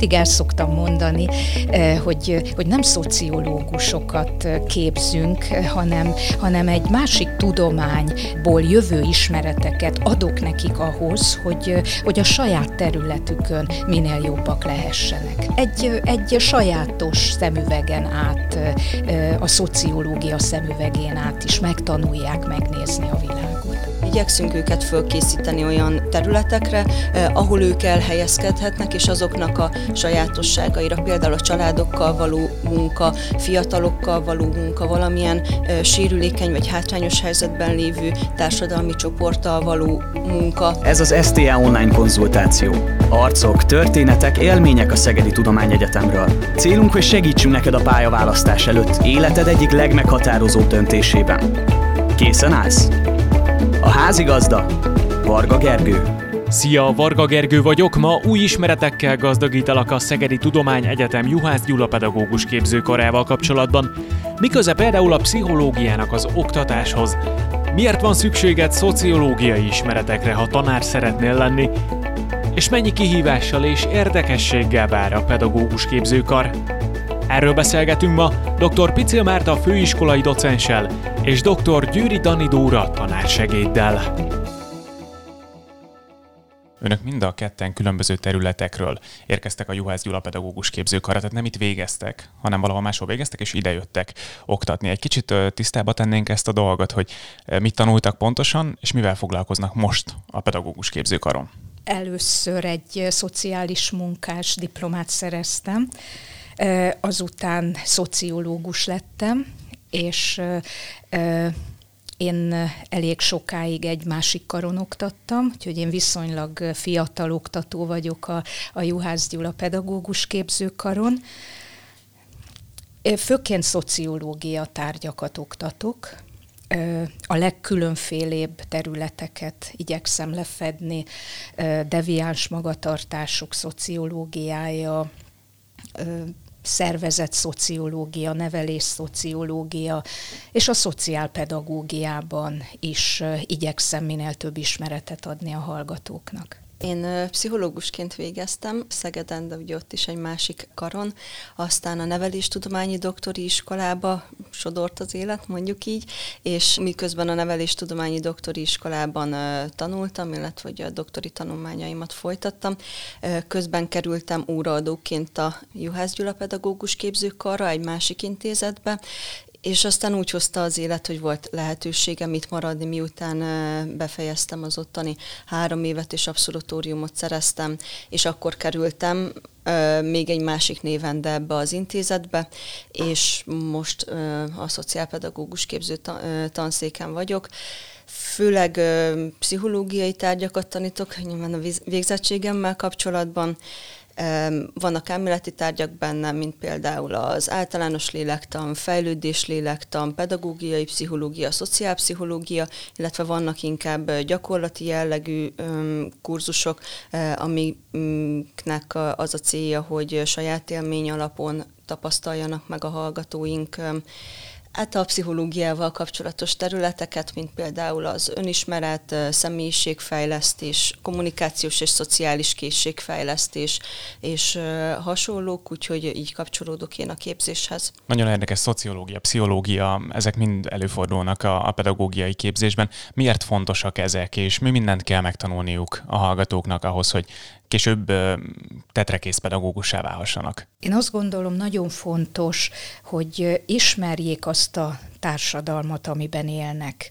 mindig el szoktam mondani, eh, hogy, hogy nem szociológusokat eh, képzünk, eh, hanem, hanem egy másik tudományból jövő ismereteket adok nekik ahhoz, hogy, hogy a saját területükön minél jobbak lehessenek. Egy, egy sajátos szemüvegen át, a szociológia szemüvegén át is megtanulják megnézni a világot. Igyekszünk őket fölkészíteni olyan területekre, eh, ahol ők elhelyezkedhetnek, és azoknak a sajátosságaira, például a családokkal való munka, fiatalokkal való munka, valamilyen eh, sérülékeny vagy hátrányos helyzetben lévő társadalmi csoporttal való munka. Ez az STA online konzultáció. Arcok, történetek, élmények a Szegedi Tudományegyetemről. Célunk, hogy segítsünk neked a pályaválasztás előtt életed egyik legmeghatározóbb döntésében. Készen állsz? A házigazda Varga Gergő. Szia, Varga Gergő vagyok, ma új ismeretekkel gazdagítalak a Szegedi Tudományegyetem Juhász Gyula pedagógus képzőkarával kapcsolatban. Miköze például a pszichológiának az oktatáshoz? Miért van szükséged szociológiai ismeretekre, ha tanár szeretnél lenni? És mennyi kihívással és érdekességgel vár a pedagógus képzőkar? Erről beszélgetünk ma dr. Picil Márta főiskolai docenssel és dr. Győri Dani Dóra tanársegéddel. Önök mind a ketten különböző területekről érkeztek a Juhász Gyula pedagógus képzőkarra, tehát nem itt végeztek, hanem valahol máshol végeztek, és idejöttek oktatni. Egy kicsit tisztába tennénk ezt a dolgot, hogy mit tanultak pontosan, és mivel foglalkoznak most a pedagógus képzőkaron. Először egy szociális munkás diplomát szereztem, azután szociológus lettem, és én elég sokáig egy másik karon oktattam, úgyhogy én viszonylag fiatal oktató vagyok a, a Juhász Gyula pedagógus képzőkaron. Főként szociológia tárgyakat oktatok, a legkülönfélébb területeket igyekszem lefedni, deviáns magatartások szociológiája, szervezet szociológia, nevelés szociológia, és a szociálpedagógiában is igyekszem minél több ismeretet adni a hallgatóknak. Én pszichológusként végeztem Szegeden, de ugye ott is egy másik karon, aztán a neveléstudományi doktori iskolába sodort az élet, mondjuk így, és miközben a neveléstudományi doktori iskolában tanultam, illetve hogy a doktori tanulmányaimat folytattam, közben kerültem óraadóként a Juhász Gyula pedagógus képzőkarra egy másik intézetbe, és aztán úgy hozta az élet, hogy volt lehetőségem itt maradni, miután befejeztem az ottani három évet, és abszolutóriumot szereztem, és akkor kerültem még egy másik néven, de ebbe az intézetbe, és most a szociálpedagógus képző tanszéken vagyok. Főleg pszichológiai tárgyakat tanítok, nyilván a végzettségemmel kapcsolatban, vannak elméleti tárgyak benne, mint például az általános lélektan, fejlődés lélektan, pedagógiai pszichológia, szociálpszichológia, illetve vannak inkább gyakorlati jellegű kurzusok, amiknek az a célja, hogy saját élmény alapon tapasztaljanak meg a hallgatóink Hát a pszichológiával kapcsolatos területeket, mint például az önismeret, személyiségfejlesztés, kommunikációs és szociális készségfejlesztés és hasonlók, úgyhogy így kapcsolódok én a képzéshez. Nagyon érdekes szociológia, pszichológia, ezek mind előfordulnak a, a pedagógiai képzésben. Miért fontosak ezek, és mi mindent kell megtanulniuk a hallgatóknak ahhoz, hogy később tetrekész pedagógussá válhassanak? Én azt gondolom nagyon fontos, hogy ismerjék azt a társadalmat, amiben élnek.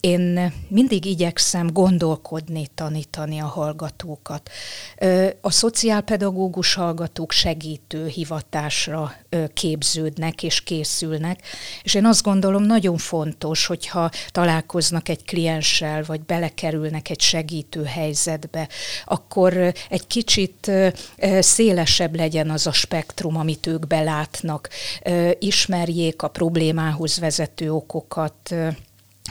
Én mindig igyekszem gondolkodni, tanítani a hallgatókat. A szociálpedagógus hallgatók segítő hivatásra képződnek és készülnek, és én azt gondolom nagyon fontos, hogyha találkoznak egy klienssel, vagy belekerülnek egy segítő helyzetbe, akkor egy kicsit szélesebb legyen az a spektrum, amit ők belátnak, ismerjék a problémához vezető okokat,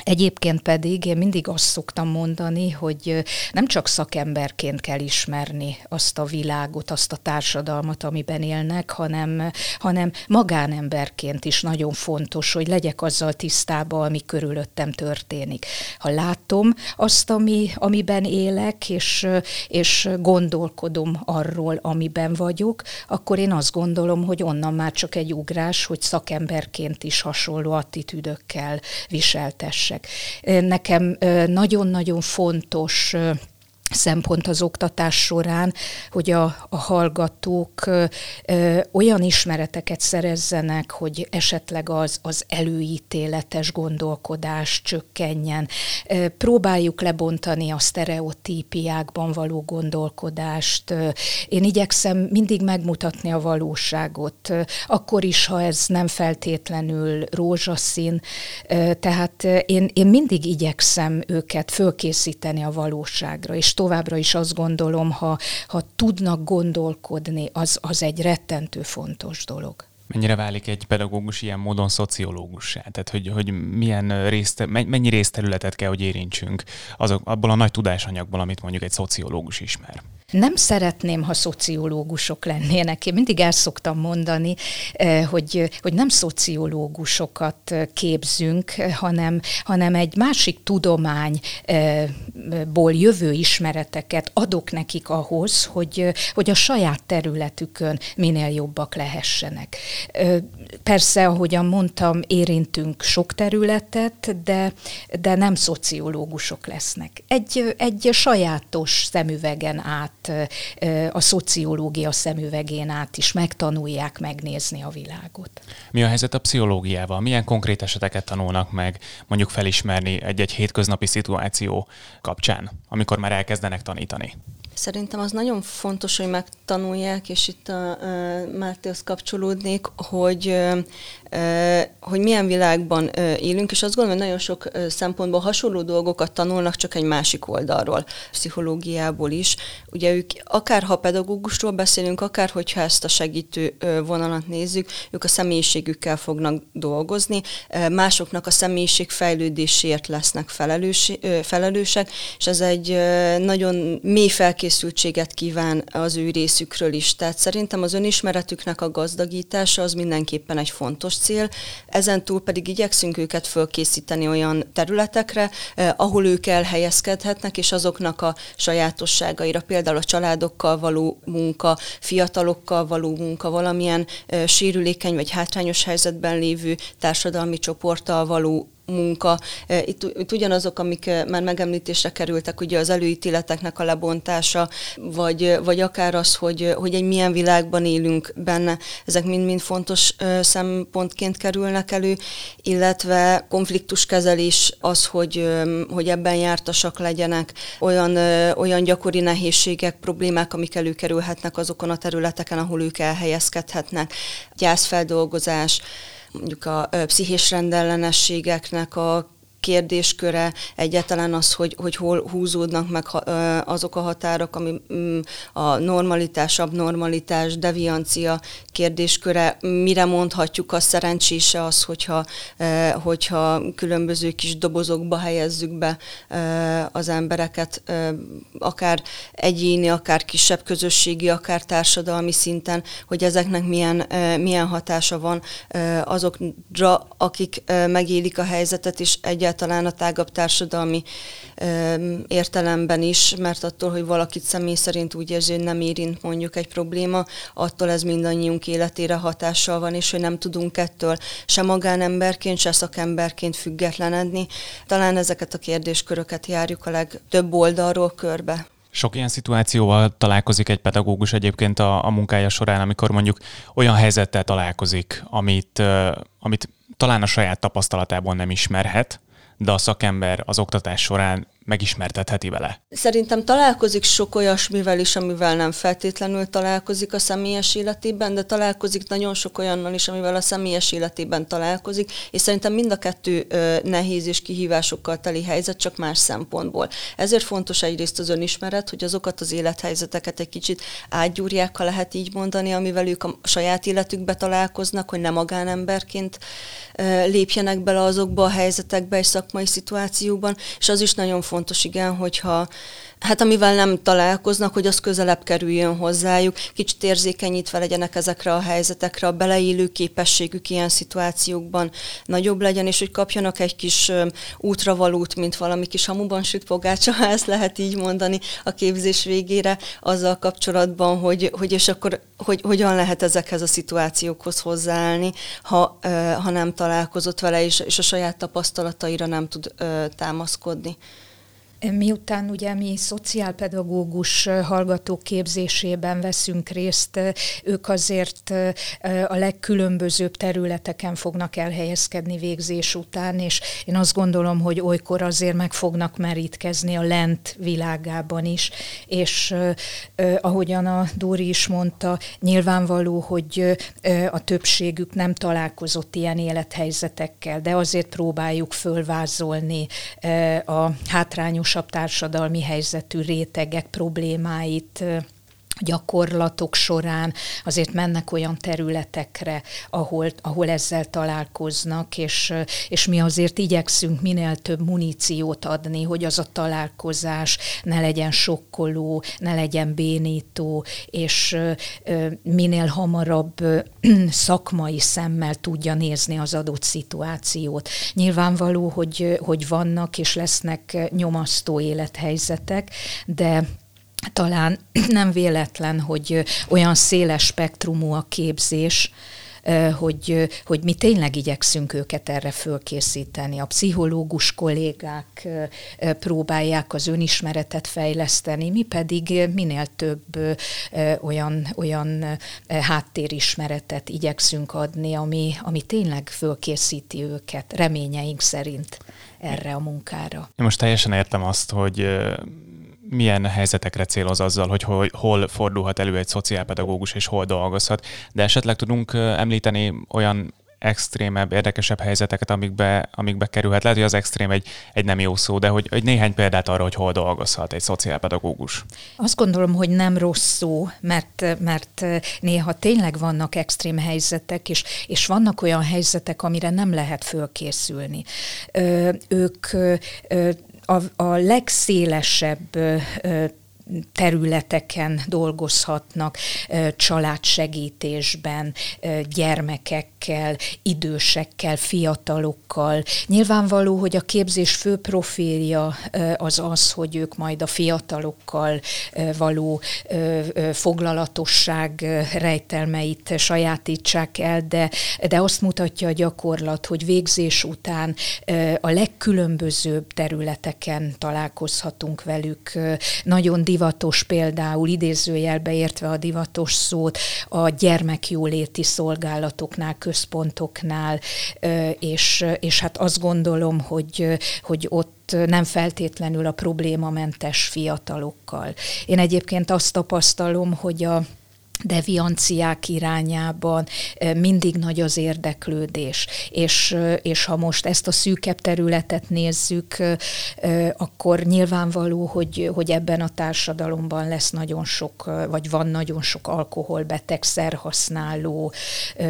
Egyébként pedig én mindig azt szoktam mondani, hogy nem csak szakemberként kell ismerni azt a világot, azt a társadalmat, amiben élnek, hanem, hanem magánemberként is nagyon fontos, hogy legyek azzal tisztában, ami körülöttem történik. Ha látom azt, ami, amiben élek, és, és gondolkodom arról, amiben vagyok, akkor én azt gondolom, hogy onnan már csak egy ugrás, hogy szakemberként is hasonló attitűdökkel viseltessek kérdések. Nekem nagyon-nagyon fontos szempont az oktatás során, hogy a, a hallgatók ö, olyan ismereteket szerezzenek, hogy esetleg az, az előítéletes gondolkodás csökkenjen. Ö, próbáljuk lebontani a sztereotípiákban való gondolkodást. Ö, én igyekszem mindig megmutatni a valóságot, ö, akkor is, ha ez nem feltétlenül rózsaszín. Ö, tehát én, én mindig igyekszem őket fölkészíteni a valóságra, és továbbra is azt gondolom, ha, ha tudnak gondolkodni, az, az egy rettentő fontos dolog. Mennyire válik egy pedagógus ilyen módon szociológussá? Tehát, hogy, hogy milyen részt, mennyi részterületet kell, hogy érintsünk azok, abból a nagy tudásanyagból, amit mondjuk egy szociológus ismer? Nem szeretném, ha szociológusok lennének. Én mindig el szoktam mondani, eh, hogy, hogy nem szociológusokat eh, képzünk, hanem, hanem egy másik tudományból jövő ismereteket adok nekik ahhoz, hogy, hogy a saját területükön minél jobbak lehessenek. Eh, persze, ahogyan mondtam, érintünk sok területet, de, de nem szociológusok lesznek. Egy, egy sajátos szemüvegen át a szociológia szemüvegén át is megtanulják megnézni a világot. Mi a helyzet a pszichológiával? Milyen konkrét eseteket tanulnak meg mondjuk felismerni egy-egy hétköznapi szituáció kapcsán, amikor már elkezdenek tanítani? Szerintem az nagyon fontos, hogy megtanulják, és itt a, a Mátéhoz kapcsolódnék, hogy hogy milyen világban élünk, és azt gondolom, hogy nagyon sok szempontból hasonló dolgokat tanulnak, csak egy másik oldalról, pszichológiából is. Ugye ők, akár ha pedagógusról beszélünk, akár hogyha ezt a segítő vonalat nézzük, ők a személyiségükkel fognak dolgozni, másoknak a személyiség fejlődésért lesznek felelős, felelősek, és ez egy nagyon mély felkészültséget kíván az ő részükről is. Tehát szerintem az önismeretüknek a gazdagítása az mindenképpen egy fontos cél, ezen túl pedig igyekszünk őket fölkészíteni olyan területekre, eh, ahol ők elhelyezkedhetnek, és azoknak a sajátosságaira, például a családokkal való munka, fiatalokkal való munka, valamilyen eh, sérülékeny vagy hátrányos helyzetben lévő társadalmi csoporttal való munka. Itt, itt ugyanazok, amik már megemlítésre kerültek, ugye az előítéleteknek a lebontása, vagy, vagy akár az, hogy, hogy egy milyen világban élünk benne, ezek mind-mind fontos szempontként kerülnek elő, illetve konfliktuskezelés az, hogy, hogy ebben jártasak legyenek, olyan, olyan gyakori nehézségek, problémák, amik előkerülhetnek azokon a területeken, ahol ők elhelyezkedhetnek, gyászfeldolgozás, mondjuk a pszichés rendellenességeknek a kérdésköre, egyáltalán az, hogy, hogy hol húzódnak meg azok a határok, ami mm, a normalitás, abnormalitás, deviancia kérdésköre, mire mondhatjuk a szerencsése az, hogyha, hogyha különböző kis dobozokba helyezzük be az embereket, akár egyéni, akár kisebb közösségi, akár társadalmi szinten, hogy ezeknek milyen, milyen hatása van azokra, akik megélik a helyzetet, és egyáltalán egyáltalán a tágabb társadalmi értelemben is, mert attól, hogy valakit személy szerint úgy érzi, hogy nem érint mondjuk egy probléma, attól ez mindannyiunk életére hatással van, és hogy nem tudunk ettől se magánemberként, se szakemberként függetlenedni. Talán ezeket a kérdésköröket járjuk a legtöbb oldalról körbe. Sok ilyen szituációval találkozik egy pedagógus egyébként a, a munkája során, amikor mondjuk olyan helyzettel találkozik, amit, amit talán a saját tapasztalatából nem ismerhet, de a szakember az oktatás során megismertetheti vele? Szerintem találkozik sok olyasmivel is, amivel nem feltétlenül találkozik a személyes életében, de találkozik nagyon sok olyannal is, amivel a személyes életében találkozik, és szerintem mind a kettő ö, nehéz és kihívásokkal teli helyzet, csak más szempontból. Ezért fontos egyrészt az önismeret, hogy azokat az élethelyzeteket egy kicsit átgyúrják, ha lehet így mondani, amivel ők a saját életükbe találkoznak, hogy nem magánemberként ö, lépjenek bele azokba a helyzetekbe és szakmai szituációban, és az is nagyon fontos, igen, hogyha hát amivel nem találkoznak, hogy az közelebb kerüljön hozzájuk, kicsit érzékenyítve legyenek ezekre a helyzetekre, a beleélő képességük ilyen szituációkban nagyobb legyen, és hogy kapjanak egy kis útravalót, mint valami kis hamuban süt pogácsa, ha ezt lehet így mondani a képzés végére, azzal kapcsolatban, hogy, hogy és akkor hogy, hogyan lehet ezekhez a szituációkhoz hozzáállni, ha, ha nem találkozott vele, és, és a saját tapasztalataira nem tud támaszkodni. Miután ugye mi szociálpedagógus hallgatók képzésében veszünk részt, ők azért a legkülönbözőbb területeken fognak elhelyezkedni végzés után, és én azt gondolom, hogy olykor azért meg fognak merítkezni a lent világában is, és ahogyan a Dóri is mondta, nyilvánvaló, hogy a többségük nem találkozott ilyen élethelyzetekkel, de azért próbáljuk fölvázolni a hátrányos hátrányosabb társadalmi helyzetű rétegek problémáit gyakorlatok során azért mennek olyan területekre, ahol, ahol ezzel találkoznak, és, és mi azért igyekszünk minél több muníciót adni, hogy az a találkozás ne legyen sokkoló, ne legyen bénító, és minél hamarabb szakmai szemmel tudja nézni az adott szituációt. Nyilvánvaló, hogy, hogy vannak és lesznek nyomasztó élethelyzetek, de talán nem véletlen, hogy olyan széles spektrumú a képzés, hogy, hogy mi tényleg igyekszünk őket erre fölkészíteni. A pszichológus kollégák próbálják az önismeretet fejleszteni, mi pedig minél több olyan, olyan háttérismeretet igyekszünk adni, ami, ami tényleg fölkészíti őket, reményeink szerint erre a munkára. Én most teljesen értem azt, hogy milyen helyzetekre céloz azzal, hogy hol, hol fordulhat elő egy szociálpedagógus és hol dolgozhat, de esetleg tudunk említeni olyan extrémebb, érdekesebb helyzeteket, amikbe, amikbe kerülhet. Lehet, hogy az extrém egy, egy nem jó szó, de hogy, hogy néhány példát arra, hogy hol dolgozhat egy szociálpedagógus. Azt gondolom, hogy nem rossz szó, mert, mert néha tényleg vannak extrém helyzetek, és, és vannak olyan helyzetek, amire nem lehet fölkészülni. Ö, ők ö, a, a legszélesebb területeken dolgozhatnak, családsegítésben, gyermekekkel, idősekkel, fiatalokkal. Nyilvánvaló, hogy a képzés fő profilja az az, hogy ők majd a fiatalokkal való foglalatosság rejtelmeit sajátítsák el, de, de azt mutatja a gyakorlat, hogy végzés után a legkülönbözőbb területeken találkozhatunk velük. Nagyon divatos például, idézőjelbe értve a divatos szót, a gyermekjóléti szolgálatoknál, központoknál, és, és hát azt gondolom, hogy, hogy ott nem feltétlenül a problémamentes fiatalokkal. Én egyébként azt tapasztalom, hogy a devianciák irányában mindig nagy az érdeklődés. És, és ha most ezt a szűkebb területet nézzük, akkor nyilvánvaló, hogy, hogy ebben a társadalomban lesz nagyon sok, vagy van nagyon sok alkoholbeteg, szerhasználó,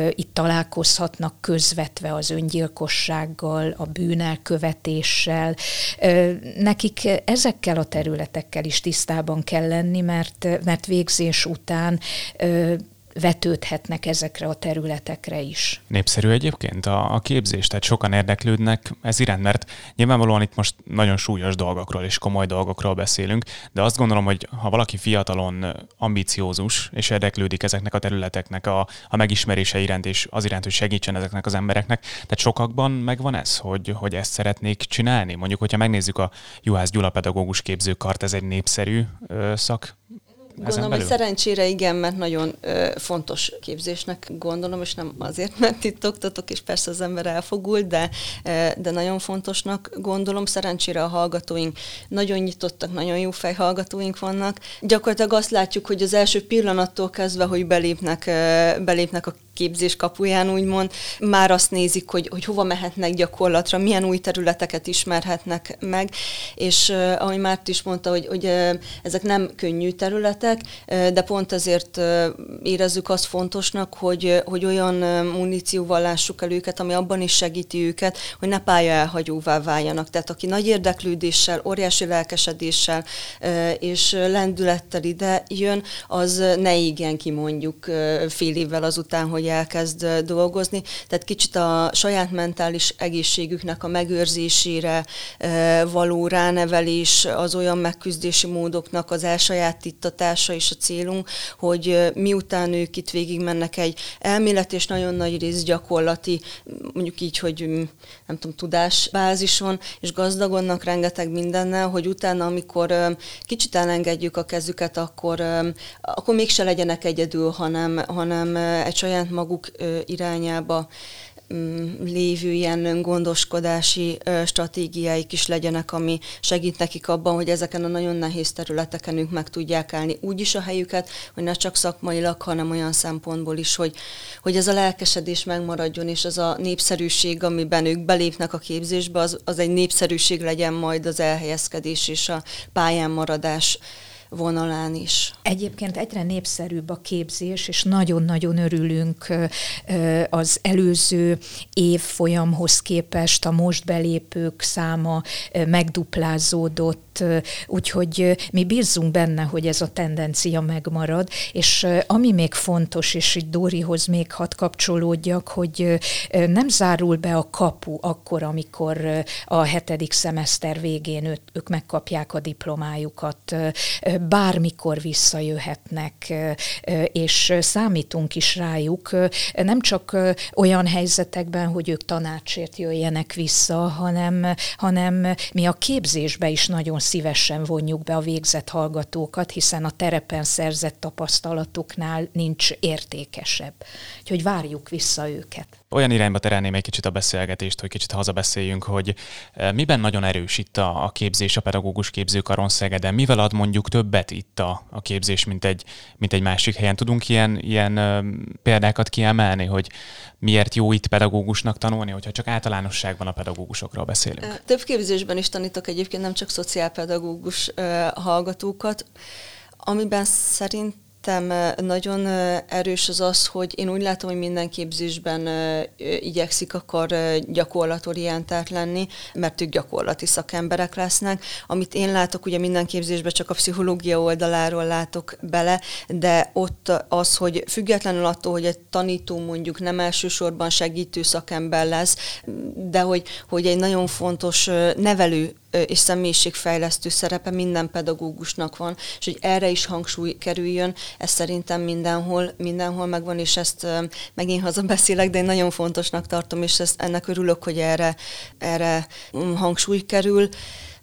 itt találkozhatnak közvetve az öngyilkossággal, a bűnelkövetéssel. Nekik ezekkel a területekkel is tisztában kell lenni, mert, mert végzés után vetődhetnek ezekre a területekre is. Népszerű egyébként a, a képzés, tehát sokan érdeklődnek ez iránt, mert nyilvánvalóan itt most nagyon súlyos dolgokról és komoly dolgokról beszélünk, de azt gondolom, hogy ha valaki fiatalon ambiciózus és érdeklődik ezeknek a területeknek a, a megismerése iránt és az iránt, hogy segítsen ezeknek az embereknek, tehát sokakban megvan ez, hogy, hogy ezt szeretnék csinálni. Mondjuk, hogyha megnézzük a Juhász Gyula pedagógus képzőkart, ez egy népszerű ö, szak Gondolom, hogy szerencsére igen, mert nagyon ö, fontos képzésnek gondolom, és nem azért, mert itt oktatok, és persze az ember elfogul, de, ö, de nagyon fontosnak gondolom. Szerencsére a hallgatóink nagyon nyitottak, nagyon jó fejhallgatóink vannak. Gyakorlatilag azt látjuk, hogy az első pillanattól kezdve, hogy belépnek, ö, belépnek a képzés kapuján, úgymond, már azt nézik, hogy, hogy hova mehetnek gyakorlatra, milyen új területeket ismerhetnek meg, és ahogy Márt is mondta, hogy, hogy ezek nem könnyű területek, de pont ezért érezzük azt fontosnak, hogy, hogy olyan munícióval lássuk el őket, ami abban is segíti őket, hogy ne pálya elhagyóvá váljanak. Tehát aki nagy érdeklődéssel, óriási lelkesedéssel és lendülettel ide jön, az ne igen ki fél évvel azután, hogy elkezd dolgozni. Tehát kicsit a saját mentális egészségüknek a megőrzésére való ránevelés, az olyan megküzdési módoknak az elsajátítatása is a célunk, hogy miután ők itt végig mennek egy elmélet és nagyon nagy rész gyakorlati, mondjuk így, hogy nem tudom, tudásbázison, és gazdagonnak rengeteg mindennel, hogy utána, amikor kicsit elengedjük a kezüket, akkor, akkor mégse legyenek egyedül, hanem, hanem egy saját maguk irányába mm, lévő ilyen öngondoskodási stratégiáik is legyenek, ami segít nekik abban, hogy ezeken a nagyon nehéz területeken ők meg tudják állni. Úgy is a helyüket, hogy ne csak szakmailag, hanem olyan szempontból is, hogy, hogy ez a lelkesedés megmaradjon, és az a népszerűség, amiben ők belépnek a képzésbe, az, az egy népszerűség legyen majd az elhelyezkedés és a pályán maradás vonalán is. Egyébként egyre népszerűbb a képzés, és nagyon-nagyon örülünk az előző év folyamhoz képest a most belépők száma megduplázódott, úgyhogy mi bízunk benne, hogy ez a tendencia megmarad, és ami még fontos, és itt Dórihoz még hat kapcsolódjak, hogy nem zárul be a kapu akkor, amikor a hetedik szemeszter végén ők megkapják a diplomájukat bármikor visszajöhetnek, és számítunk is rájuk, nem csak olyan helyzetekben, hogy ők tanácsért jöjjenek vissza, hanem, hanem mi a képzésbe is nagyon szívesen vonjuk be a végzett hallgatókat, hiszen a terepen szerzett tapasztalatoknál nincs értékesebb. Úgyhogy várjuk vissza őket olyan irányba terelném egy kicsit a beszélgetést, hogy kicsit hazabeszéljünk, hogy e, miben nagyon erős itt a, képzés, a pedagógus képzőkaron Szegeden, mivel ad mondjuk többet itt a, a képzés, mint egy, mint egy másik helyen. Tudunk ilyen, ilyen példákat kiemelni, hogy miért jó itt pedagógusnak tanulni, hogyha csak általánosságban a pedagógusokról beszélünk? Több képzésben is tanítok egyébként nem csak szociálpedagógus hallgatókat, amiben szerint szerintem nagyon erős az az, hogy én úgy látom, hogy minden képzésben igyekszik akar gyakorlatorientált lenni, mert ők gyakorlati szakemberek lesznek. Amit én látok, ugye minden képzésben csak a pszichológia oldaláról látok bele, de ott az, hogy függetlenül attól, hogy egy tanító mondjuk nem elsősorban segítő szakember lesz, de hogy, hogy egy nagyon fontos nevelő és személyiségfejlesztő szerepe minden pedagógusnak van, és hogy erre is hangsúly kerüljön, ez szerintem mindenhol, mindenhol megvan, és ezt megint haza beszélek, de én nagyon fontosnak tartom, és ezt, ennek örülök, hogy erre, erre mm, hangsúly kerül.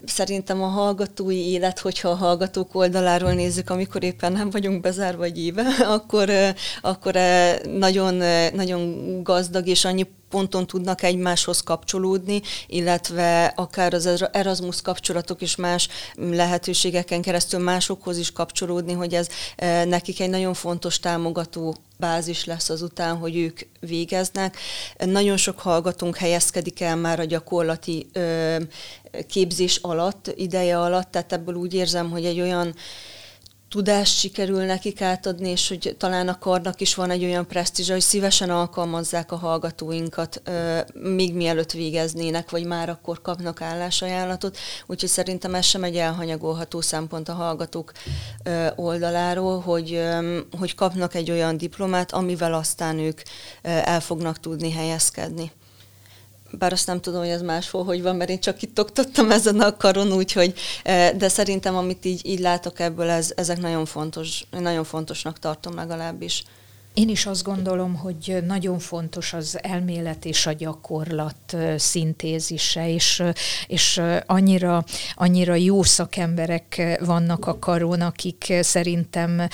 Szerintem a hallgatói élet, hogyha a hallgatók oldaláról nézzük, amikor éppen nem vagyunk bezárva egy éve, akkor, akkor nagyon, nagyon gazdag és annyi ponton tudnak egymáshoz kapcsolódni, illetve akár az Erasmus kapcsolatok is más lehetőségeken keresztül másokhoz is kapcsolódni, hogy ez e, nekik egy nagyon fontos támogató bázis lesz azután, hogy ők végeznek. Nagyon sok hallgatónk helyezkedik el már a gyakorlati képzés alatt, ideje alatt, tehát ebből úgy érzem, hogy egy olyan tudást sikerül nekik átadni, és hogy talán a karnak is van egy olyan presztízs, hogy szívesen alkalmazzák a hallgatóinkat, még mielőtt végeznének, vagy már akkor kapnak állásajánlatot. Úgyhogy szerintem ez sem egy elhanyagolható szempont a hallgatók oldaláról, hogy, hogy kapnak egy olyan diplomát, amivel aztán ők el fognak tudni helyezkedni bár azt nem tudom, hogy ez máshol hogy van, mert én csak itt oktattam ezen a karon, úgyhogy, eh, de szerintem amit így, így látok ebből, ez, ezek nagyon fontos, nagyon fontosnak tartom legalábbis. Én is azt gondolom, hogy nagyon fontos az elmélet és a gyakorlat szintézise, és, és annyira, annyira jó szakemberek vannak a karon, akik szerintem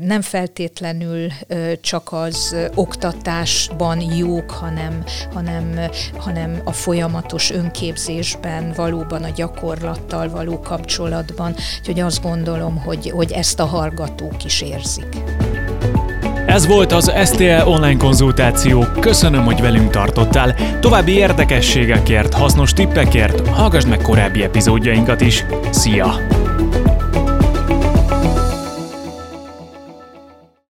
nem feltétlenül csak az oktatásban jók, hanem, hanem, hanem a folyamatos önképzésben, valóban a gyakorlattal való kapcsolatban. Úgyhogy azt gondolom, hogy, hogy ezt a hallgatók is érzik. Ez volt az STL online konzultáció. Köszönöm, hogy velünk tartottál. További érdekességekért, hasznos tippekért hallgass meg korábbi epizódjainkat is. Szia!